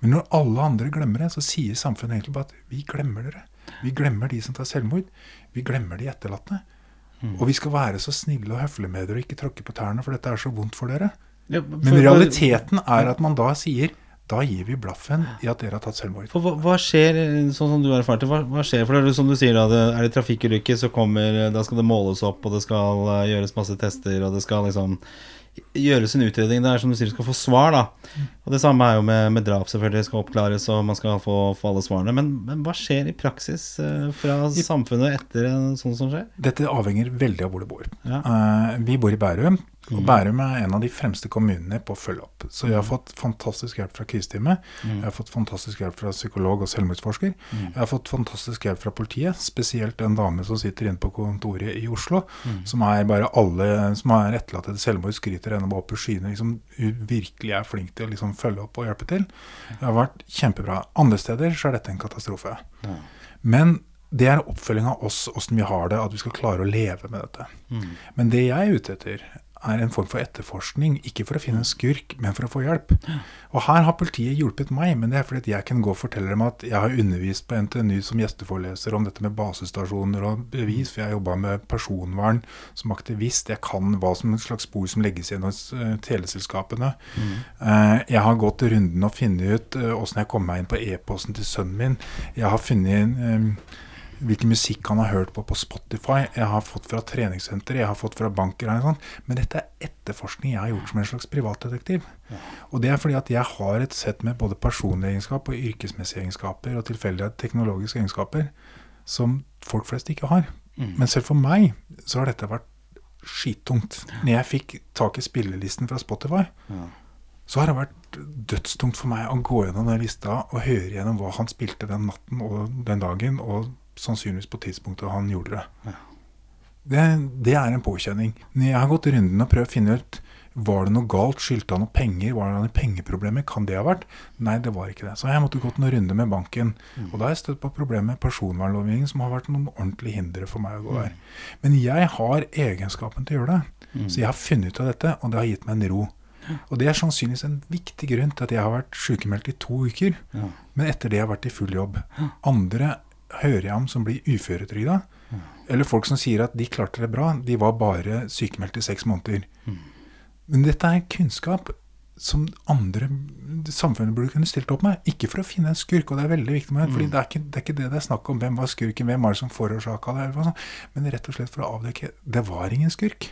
Men når alle andre glemmer det, så sier samfunnet egentlig bare at vi glemmer dere. Vi glemmer de som tar selvmord. Vi glemmer de etterlatte. Og vi skal være så snille og høflige med dere og ikke tråkke på tærne, for dette er så vondt for dere. Men realiteten er at man da sier da gir vi blaffen i at dere har tatt selvmord. Hva, hva skjer, sånn som du har erfart det, hva, hva skjer? For det er som du sier, da, det, er det trafikkulykke, så kommer Da skal det måles opp, og det skal eh, gjøres masse tester, og det skal liksom gjøres en utredning. Det er som du sier, du skal få svar, da. Og det samme er jo med, med drap, selvfølgelig. Det skal oppklares, og man skal få, få alle svarene. Men, men hva skjer i praksis eh, fra samfunnet etter sånt som skjer? Dette avhenger veldig av hvor du bor. Ja. Eh, vi bor i Bærum, og Bærum er en av de fremste kommunene på å følge opp. Så jeg har fått fantastisk hjelp fra kriseteamet. Jeg har fått fantastisk hjelp fra psykolog og selvmordsforsker. Jeg har fått fantastisk hjelp fra politiet, spesielt en dame som sitter inne på kontoret i Oslo, som er bare alle som er etterlatt etter selvmord, skryter henne opp i skyene. Liksom, hun virkelig er flink til å liksom, følge opp og hjelpe til. Det har vært kjempebra. Andre steder så er dette en katastrofe. Men det er oppfølging av oss, åssen vi har det, at vi skal klare å leve med dette. Men det jeg er ute etter, er en form for etterforskning. Ikke for å finne en skurk, men for å få hjelp. Og her har politiet hjulpet meg, men det er fordi jeg kan gå og fortelle dem at jeg har undervist på NTNU som gjesteforeleser om dette med basestasjoner og bevis, for jeg har jobba med personvern som aktivist. Jeg kan hva som en slags spor som legges igjen hos eh, teleselskapene. Mm. jeg har gått runden og funnet ut uh, åssen jeg kom meg inn på e-posten til sønnen min. Jeg har funnet eh, hvilken musikk han har hørt på på Spotify. Jeg har fått fra treningssenter, jeg har fått fra banker. sånn. Men dette er etterforskning jeg har gjort som en slags privatdetektiv. Og det er fordi at jeg har et sett med både personlige egenskaper og yrkesmessige egenskaper og tilfeldige teknologiske egenskaper som folk flest ikke har. Men selv for meg så har dette vært skittungt. Når jeg fikk tak i spillelisten fra Spotify, så har det vært dødstungt for meg å gå gjennom den lista og høre gjennom hva han spilte den natten og den dagen, og sannsynligvis på tidspunktet han gjorde det. Det, det er en påkjenning. Jeg har gått runden og prøvd å finne ut var det noe galt, skyldte han noe penger, var det noen pengeproblemer, kan det ha vært? Nei, det var ikke det. Så jeg måtte gått noen runder med banken. Og da har jeg støtt på problemer med personvernlovgivningen som har vært noen ordentlige hindre for meg å gå der. Men jeg har egenskapen til å gjøre det. Så jeg har funnet ut av dette, og det har gitt meg en ro. Og det er sannsynligvis en viktig grunn til at jeg har vært sykemeldt i to uker. Men etter det har jeg vært i full jobb. Andre hører jeg om som blir uføretrygda. Eller folk som sier at de klarte det bra, de var bare sykemeldt i seks måneder. Men dette er kunnskap som andre samfunnet burde kunne stilt opp med. Ikke for å finne en skurk, og det er veldig viktig med fordi det er, ikke, det er ikke det det er snakk om. Hvem var skurken, hvem var det som forårsaka det? Men rett og slett for å avdekke det var ingen skurk.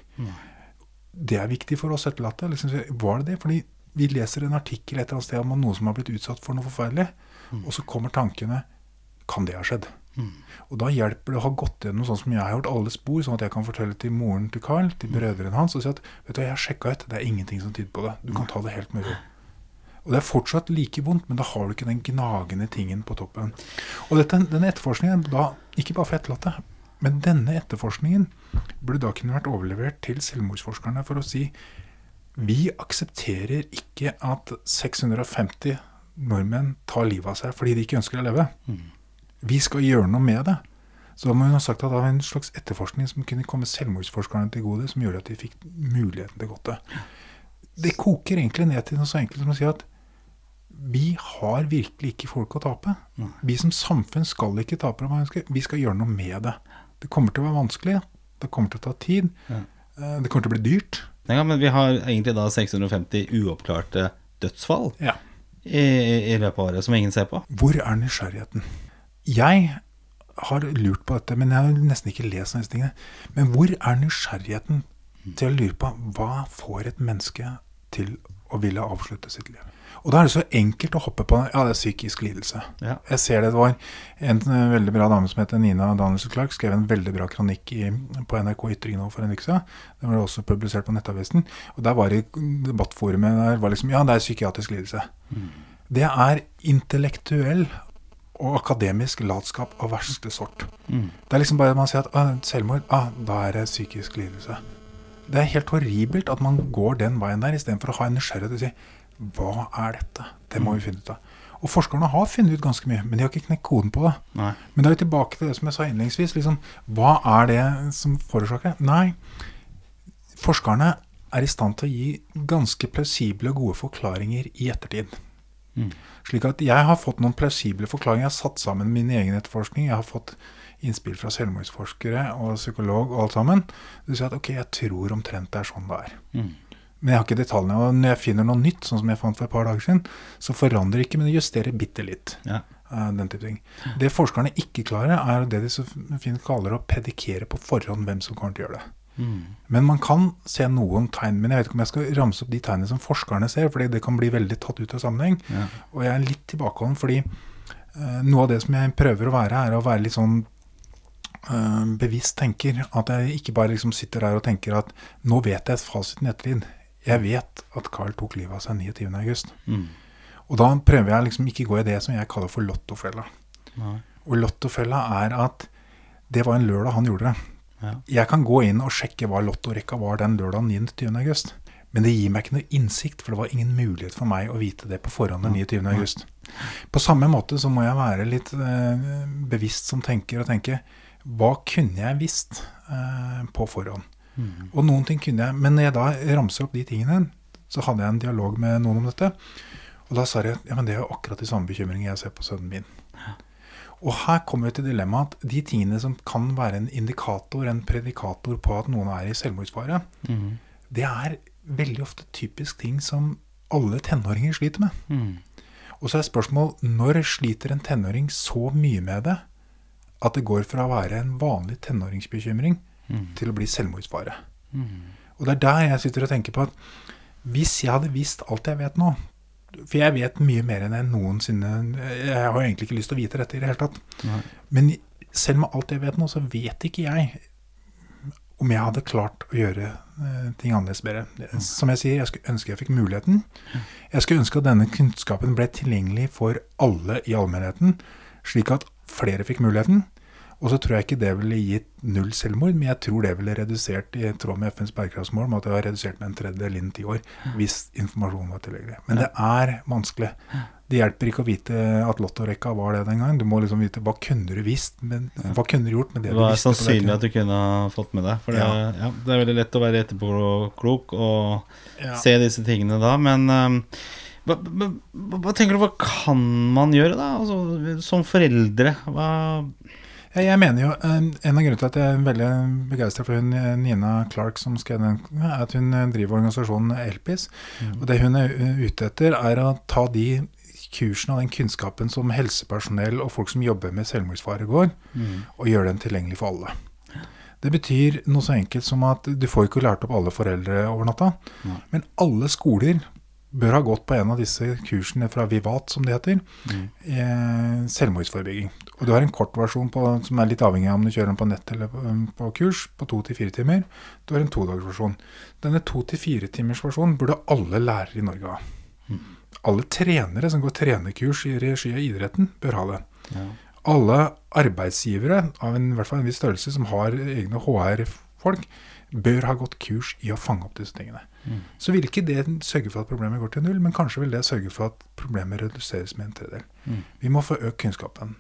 Det er viktig for oss etterlatte. Liksom, var det det? Fordi vi leser en artikkel et eller annet sted om noen som har blitt utsatt for noe forferdelig, og så kommer tankene Kan det ha skjedd? Og da hjelper det å ha gått gjennom sånn som jeg har gjort, alle spor, sånn at jeg kan fortelle til moren til Carl, til brødrene hans, og si at vet du, jeg har sjekka ut, det er ingenting som tyder på det. Du kan ta det helt med ro. Og det er fortsatt like vondt, men da har du ikke den gnagende tingen på toppen. Og dette, denne etterforskningen, da, ikke bare for etterlatte, Men denne etterforskningen burde da kunne vært overlevert til selvmordsforskerne for å si vi aksepterer ikke at 650 nordmenn tar livet av seg fordi de ikke ønsker å leve. Vi skal gjøre noe med det. Så da må hun ha sagt at det var en slags etterforskning som kunne komme selvmordsforskerne til gode, som gjorde at de fikk muligheten til godt det. Det koker egentlig ned til noe så enkelt som å si at vi har virkelig ikke folk å tape. Vi som samfunn skal ikke tape. Vi skal gjøre noe med det. Det kommer til å være vanskelig. Det kommer til å ta tid. Eh, Det kommer til å bli dyrt. Ja, men vi har egentlig da 650 uoppklarte dødsfall Ja. i, i, i løpet av året som ingen ser på. Hvor er nysgjerrigheten? Jeg har lurt på dette, men jeg har nesten ikke lest disse tingene. Men hvor er nysgjerrigheten til å lure på hva får et menneske til å ville avslutte sitt liv? Og da er det så enkelt å hoppe på ja, det er psykisk lidelse. Ja. Jeg ser det, det var en eh, veldig bra dame som heter Nina Danielsen Clark, skrev en veldig bra kronikk i, på NRK Ytring nå for en uke siden. Den ble også publisert på Nettavisen. Og der var det debattforumet der var liksom Ja, det er psykiatrisk lidelse. Det er intellektuell og akademisk latskap av verste sort. Mm. Det er liksom bare man sier at selvmord, ah, da er det psykisk lidelse. Det er helt horribelt at man går den veien der, istedenfor å ha en nysgjerrighet og si hva er dette? Det må vi finne ut av. Og forskerne har funnet ut ganske mye, men de har ikke knekt koden på det. Nei. Men da er vi tilbake til det som jeg sa innledningsvis. Liksom, hva er det som forårsaker det? Nei, forskerne er i stand til å gi ganske plausible og gode forklaringer i ettertid. Mm. Slik at jeg har fått noen plausible forklaringer. Jeg har satt sammen min egen etterforskning. Jeg har fått innspill fra selvmordsforskere og psykolog og alt sammen. Du sier at ok, jeg tror omtrent det er sånn det er. Mm. Men jeg har ikke detaljene. Og når jeg finner noe nytt, sånn som jeg fant for et par dager siden, så forandrer ikke, men det justerer bitte litt. Ja. eh, Den type ting. Det forskerne ikke klarer, er det de så fint kaller å pedikere på forhånd hvem som kommer til å gjøre det. Mm. Men man kan se noen tegn. Men jeg vet ikke om jeg skal ramse opp de tegnene som forskerne ser, fordi det kan bli veldig tatt ut av sammenheng. Ja. Og jeg er litt tilbakeholden fordi uh, noe av det som jeg prøver å være, er å være litt sånn uh, bevisst tenker. At jeg ikke bare liksom sitter der og tenker at nå vet jeg fasiten i ettertid. Jeg vet at Carl tok livet av seg 29.8. Mm. Og da prøver jeg liksom ikke gå i det som jeg kaller for lottofella. Nei. Og lottofella er at det var en lørdag han gjorde det. Ja. Jeg kan gå inn og sjekke hva lottorekka var den lørdagen 29. august. Men det gir meg ikke noe innsikt, for det var ingen mulighet for meg å vite det på forhånd den 29. august. På samme måte så må jeg være litt eh, bevisst som tenker og tenke hva kunne jeg visst eh, på forhånd? Mm. Og noen ting kunne jeg, men når jeg da ramser opp de tingene, så hadde jeg en dialog med noen om dette. Og da sa de ja, men det er jo akkurat de samme bekymringene jeg ser på sønnen min. Og her kommer vi til dilemmaet at de tingene som kan være en indikator, en predikator på at noen er i selvmordsfare, Mm. det er veldig ofte typisk ting som alle tenåringer sliter med. Mm. Og så er spørsmålet når sliter en tenåring så mye med det at det går fra å være en vanlig tenåringsbekymring Mm. til å bli selvmordsfare. Mm. Og det er der jeg sitter og tenker på at hvis jeg hadde visst alt jeg vet nå For jeg vet mye mer enn jeg noensinne Jeg har egentlig ikke lyst til å vite dette i det hele tatt. Nei. Men selv med alt jeg vet nå, så vet ikke jeg om jeg hadde klart å gjøre eh, ting annerledes bedre. Som jeg sier, jeg skulle ønske jeg fikk muligheten. Jeg skulle ønske at denne kunnskapen ble tilgjengelig for alle i allmennheten, slik at flere fikk muligheten. Og så tror jeg ikke det ville gitt null selvmord, men jeg tror det ville redusert i tråd med FNs bærekraftsmål, med at det var redusert med en tredjedel innen ti år, hvis informasjonen var tilgjengelig. Men det er vanskelig. Det hjelper ikke å vite at lottorekka var det den gangen. Du må liksom vite hva kunne du visst, men hva kunne du gjort med det Det du visste. Det var sannsynlig at du kunne ha fått med deg. For det, Ja. ja, det er veldig lett å være etterpåklok og Ja. se disse tingene da, men um, hva, hva, hva tenker du, hva kan man gjøre da? Altså, som foreldre? Hva jeg mener jo, eh, En av grunnene til at jeg er veldig begeistra for hun eh, Nina Clark som skrev den, er at hun eh, driver organisasjonen Elpis. Og det hun er ute etter, er å ta de kursene og den kunnskapen som helsepersonell og folk som jobber med selvmordsfare går, og gjøre den tilgjengelig for alle. Det betyr noe så enkelt som at du får ikke lært opp alle foreldre over natta, Mm. men alle skoler bør ha gått på en av disse kursene fra Vivat, som det heter, Mm. selvmordsforebygging. Og du har en kortversjon på, som er litt avhengig av om du kjører den på nett eller på, på kurs, på to til fire timer. Du har en todagersversjon. Denne to til fire timers versjonen burde alle lærere i Norge ha. Alle trenere som går trenerkurs i regi av idretten, bør ha det. ja. alle arbeidsgivere av en, i hvert fall en viss størrelse som har egne HR-folk, bør ha gått kurs i å fange opp disse tingene. Mm. Så vil ikke det sørge for at problemet går til null, men kanskje vil det sørge for at problemet reduseres med en tredjedel. Mm. Vi må få økt kunnskapen.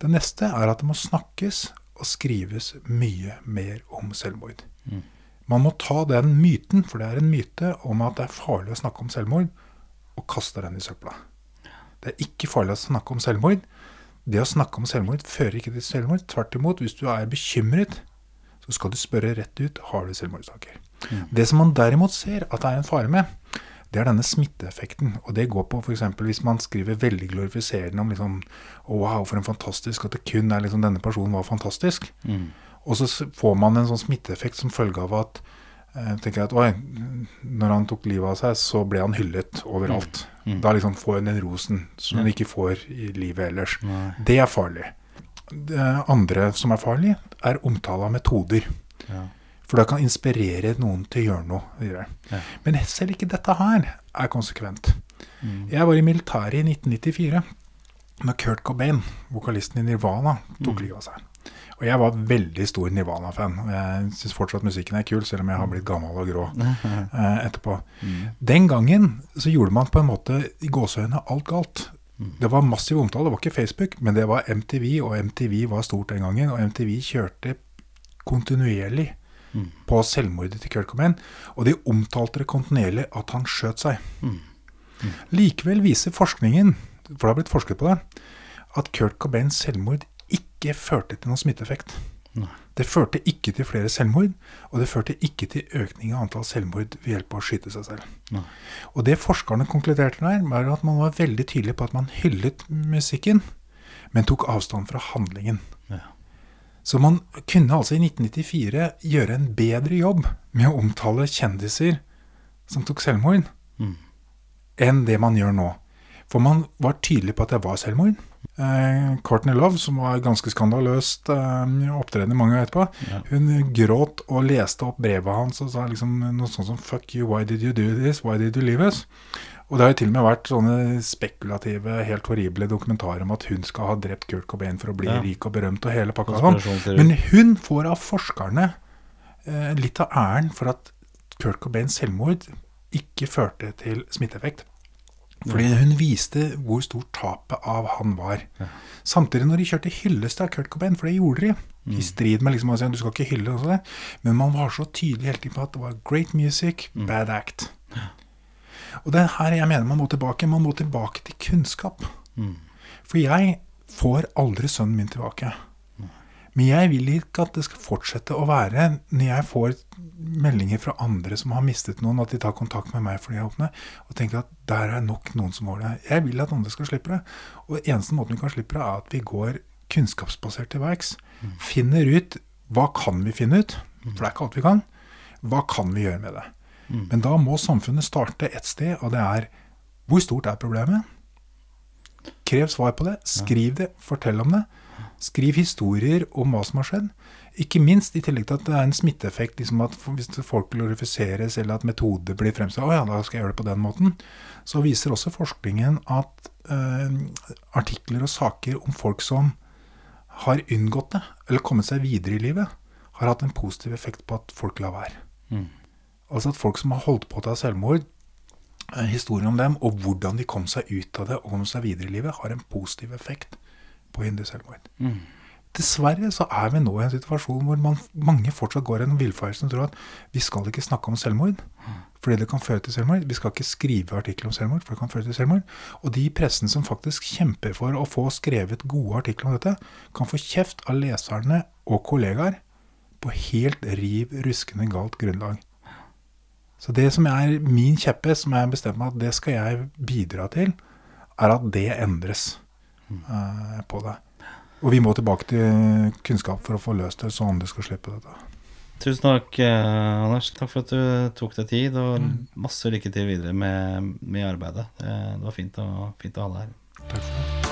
Det neste er at det må snakkes og skrives mye mer om selvmord. Mm. Man må ta den myten, for det er en myte, om at det er farlig å snakke om selvmord, og kaste den i søpla. Det er ikke farlig å snakke om selvmord. Det å snakke om selvmord fører ikke til selvmord. Tvert imot, hvis du er bekymret, så skal du spørre rett ut har du selvmordstanker. Mm. Det som man derimot ser at det er en fare med, det er denne smitteeffekten. Og det går på f.eks. hvis man skriver veldig glorifiserende om liksom, Wow, for en fantastisk At det kun er liksom denne personen var fantastisk. Mm. Og så får man en sånn smitteeffekt som følge av at eh, tenker jeg at oi, når han tok livet av seg, så ble han hyllet overalt. Mm. Da liksom får hun den rosen som hun ikke får i livet ellers. Nei. Det er farlig. Det andre som er farlig, er omtale av metoder. Ja. For det kan inspirere noen til å gjøre noe. videre. Ja. Men selv ikke dette her er konsekvent. Mm. Jeg var i militæret i 1994 når Kurt Cobain, vokalisten i Nirvana, tok Mm. livet av seg. Og jeg var veldig stor Nirvana-fan. og Jeg syns fortsatt musikken er kul, selv om jeg har blitt gammel og grå *laughs* eh, etterpå. Mm. Den gangen så gjorde man på en måte i gåseøynene alt galt. Mm. Det var massiv omtale. Det var ikke Facebook, men det var MTV, og MTV var stort den gangen. Og MTV kjørte kontinuerlig Mm. på selvmordet til Kurt Cobain. Og de omtalte det kontinuerlig at han skjøt seg. Mm. Likevel viser forskningen, for det har blitt forsket på det, at Kurt Cobains selvmord ikke førte til noen smitteeffekt. Nei. Det førte ikke til flere selvmord, og det førte ikke til økning av antall selvmord ved hjelp av å skyte seg selv. Nei. Og det forskerne konkluderte der, var at man var veldig tydelig på at man hyllet musikken, men tok avstand fra handlingen. Så man kunne altså i 1994 gjøre en bedre jobb med å omtale kjendiser som tok selvmord, Mm. enn det man gjør nå. For man var tydelig på at det var selvmord. Eh, Courtney Love, som var ganske skandaløst eh, opptredende mange år etterpå, Ja. hun gråt og leste opp brevet hans og sa liksom noe sånt som 'Fuck you, why did you do this? Why did you leave us?' Og det har jo til og med vært sånne spekulative, helt horrible dokumentarer om at hun skal ha drept Kurt Cobain for å bli Ja. rik og berømt og hele pakka sånn. Men hun får av forskerne eh, litt av æren for at Kurt Cobains selvmord ikke førte til smitteeffekt. Fordi hun viste hvor stort tapet av han var. Ja. Samtidig når de kjørte hyllest av Kurt Cobain, for det gjorde de, Mm. i strid med liksom å si at du skal ikke hylle og sånn, men man var så tydelig hele tiden på at det var great music, Mm. bad act. Og det er her jeg mener man må tilbake. Man må tilbake til kunnskap. Mm. For jeg får aldri sønnen min tilbake. Men jeg vil ikke at det skal fortsette å være, når jeg får meldinger fra andre som har mistet noen, at de tar kontakt med meg fordi jeg åpner, og tenker at der er nok noen som går det. Jeg vil at andre skal slippe det. Og eneste måten vi kan slippe det, er at vi går kunnskapsbasert til verks. Finner ut hva kan vi finne ut, for det er ikke alt vi kan. Hva kan vi gjøre med det? Mm. Men da må samfunnet starte et sted, og det er hvor stort er problemet? Krev svar på det. Skriv det. Fortell om det. Skriv historier om hva som har skjedd. Ikke minst i tillegg til at det er en smitteeffekt. Liksom at hvis folk glorifiseres, eller at metoder blir fremstilt Å ja, da skal jeg gjøre det på den måten. Så viser også forskningen at eh, artikler og saker om folk som har unngått det, eller kommet seg videre i livet, har hatt en positiv effekt på at folk lar være. Mm. Altså at folk som har holdt på å ta selvmord, eh, historien om dem, og hvordan de kom seg ut av det og kom seg videre i livet, har en positiv effekt på å hindre selvmord. Mm. Dessverre så er vi nå i en situasjon hvor man, mange fortsatt går en villfarelse og tror at vi skal ikke snakke om selvmord fordi det kan føre til selvmord. Vi skal ikke skrive artikler om selvmord, for det kan føre til selvmord. Og de i pressen som faktisk kjemper for å få skrevet gode artikler om dette, kan få kjeft av leserne og kollegaer på helt riv ruskende galt grunnlag. Så det som er min kjepphest, som jeg har bestemt meg at det skal jeg bidra til, er at det endres uh, på det. Og vi må tilbake til kunnskap for å få løst det, så andre skal slippe dette. Tusen takk, eh, Anders. Takk for at du tok deg tid, og masse lykke til videre med, med arbeidet. Det, det var fint å, fint å ha deg her.